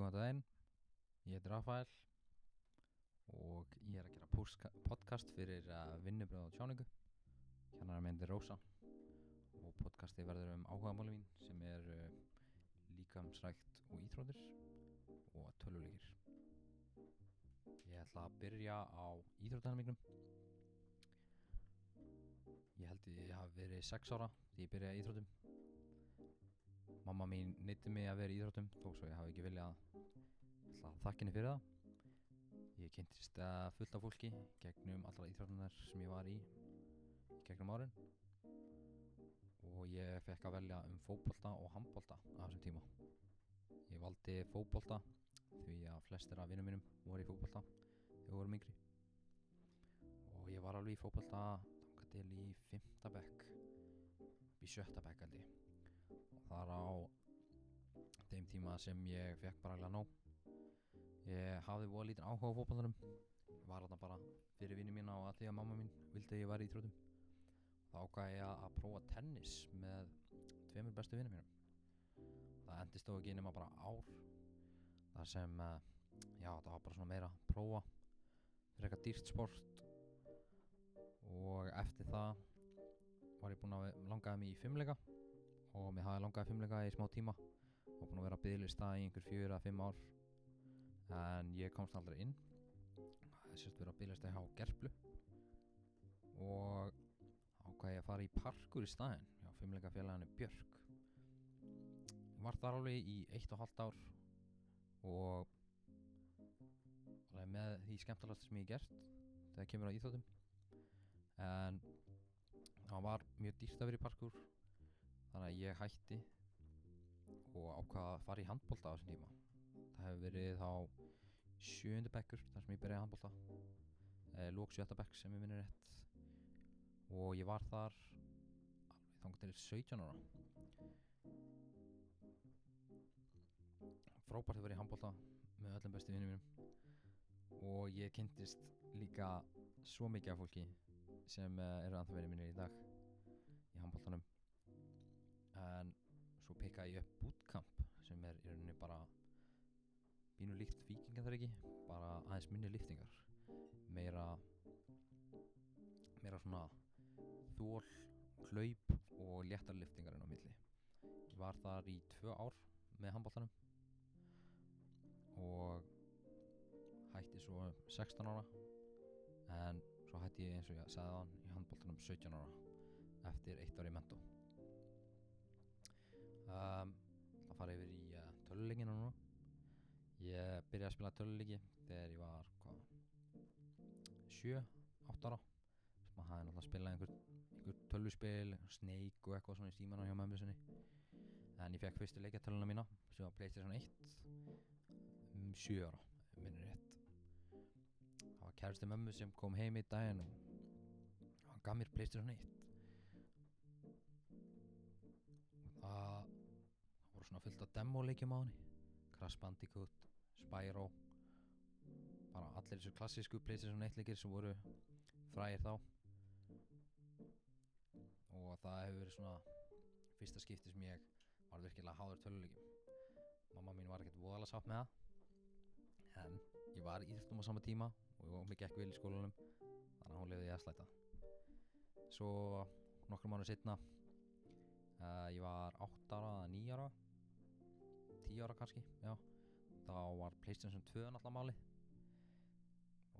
Góðan daginn, ég heiti Rafael og ég er að gera podcast fyrir uh, vinnubröð og tjáningu. Minn er Rósa og podcasti verður um áhugamáli mín sem er uh, líkamsrækt og íþróttir og töluleikir. Ég ætla að byrja á íþróttanum Ég held ég hafi verið 6 ára því ég byrjaði í íþróttum Mamma mín neytti mig að vera í íþróttum þó svo ég hafi ekki viljað ætla að þakka henni fyrir það. Ég kynntist að fullt af fólki gegnum allra íþróttunar sem ég var í gegnum árin. Og ég fekk að velja um fótbolta og handbolta á þessum tíma. Ég valdi fótbolta því að flestir af vinnum mínum voru í fótbolta þegar vorum yngri. Og ég var alveg í þangað til í fymta bekk upp í sjötta bekk held ég. og þar á þeim tíma sem ég fekk bara alveg nóg. Ég hafði voða lítinn áhuga á fótboltanum. Ég var þarna bara fyrir vinni mína og að því að mamma mín vildi að ég væri í þrótum þá ákvaði ég að prófa tennis með tveimur bestu vinnum mínum. Það endist þó ekki nema bara ár þar sem eh, já það var bara svona meira að prófa. Fyrir eitthvað dýrt sport. Og eftir það var ég búinn að langaði mig í fimmleika og mér hafði langaði fimmleika í smá tíma. Og búinn að vera að byggðlista í einhver fjör að fimm ár. En ég komst aldrei inn. Það er sérst verið að byggðlista hjá Gerplu. Og ákvæði ég að fara í parkur í staðinn hjá fimmleika félaginu Björk. Ég var þar alveg í eitt og halvt ár. Og alveg með því skemmtilegast sem ég hef gert þegar kemur á íþjóttum en það var mjög dýrt að vera í parkur þannig að ég hætti og ákvaða að fara í handbolta á þessum tíma. Það hefur verið þá sjöundi bekkur þar sem ég byrjaði handbolta. Eh, lók sjötta bekk sem ég minnir rétt. Og ég var þar alveg þannig til 17 ára. Frábært að vera í handbolta með öllum bestu vinnum mínum. Og ég kynntist líka svo mikið af fólki sem uh, eru anþá verið mínir í dag í handbóltanum ekki bara aðeins minni liftingar meira meira svona þól, hlaup og léttar liftingar inn á milli. Ég var þar í tvö ár með handbóltanum og hætti svo 16 ára en svo hætti ég eins og ég sagði hann í handbóltanum 17 ára eftir eitt ári í mentó byrjaði að spila töluleiki þegar ég var hvað 7, 8 ára. Sem maður hafði náttúrulega spilað einhver, einhver töluspil, Snake og eitthvað svona í síman hjá mömmu sinni. En ég fekk fyrstu leikjartöluna mína sem var Playstation 1 um 7 ára, minnir rétt. Það var kærasti mömmu sem kom heim í daginn og hann gaf mér Playstation 1 og það voru svona fullt af demoleikjum á henni. Crash Bandicoot, Spyro bara allir þessu klassísku Playstation 1 leikir sem voru frægir þá. Og það hefur verið svona fyrsta skipti sem ég var virkilega háður töluleikjum mamma mín var ekkert voðalega sátt með það en ég var íþjóttum á sama tíma og mér gekk vel í skólanum þannig að hún lefði ég að slæta. Svo nokkur mánu setna uh, ég var 8 ára eða 9 ára 10 ára kannski, já. var Playstation 2 náttúrulega máli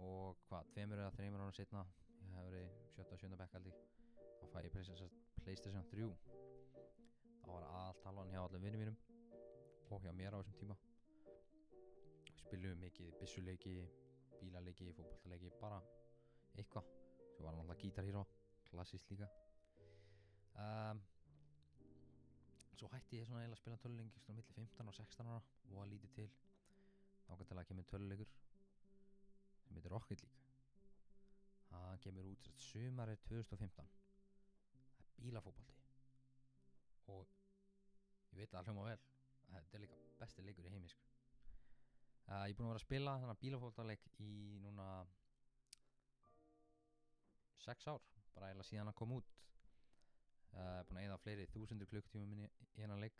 og hvað, tveimur eða þreimur ára setna ég hef verið 7. og 7. bekk aldrei þá fæ ég Playstation, Playstation 3 þá var allt halvan hjá allir vinnum mínum og hjá mér á þessum tíma spilum mikið bissuleiki bílaleiki, fókbaltaleiki, bara eitthvað svo var náttúrulega Guitar Hero klassíst líka um, svo hætti ég svona eiginlega að spila töluleiki svona millir 15 og 16 ára og að lítið til þá til að kemur töluleikur sem heitir Rocket League. Það kemur út sumarið 2015 það er bílafókbalti og ég veit að það hljóma vel. Þetta er líka besti leikur í heimi sko. uh, ég er búin að vera að spila þannig að bílafókbaltaleik í núna 6 ár bara eiginlega síðan að koma út. Uh, búin að eða fleiri þúsundur klukktíma minni í hennan leik.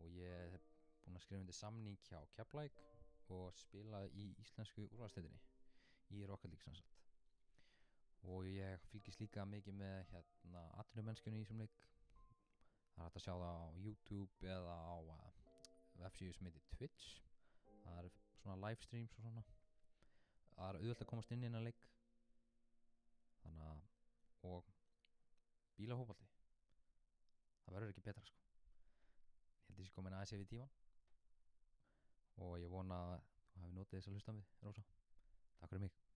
Og ég hef búinn að skrifa undir samning hjá Keflæk og spila í íslensku úrvalstættinni í League sannsagt og ég fylgist líka mikið með hérna atvinnumennskunni í þessum leik. Það er hægt að sjá það á YouTube eða á uh, vefsíðu sem heitir Twitch. Það er svona live streams og svona. Það er auðvitað að komast inn í hennar leik. Þannig að og bílahópaldi. Það verður ekki betra sko. Ég held ég sé komin aðeins yfir tíman og ég vona að þú hafi notið þess að hlusta mig Rósa. Takk fyrir mig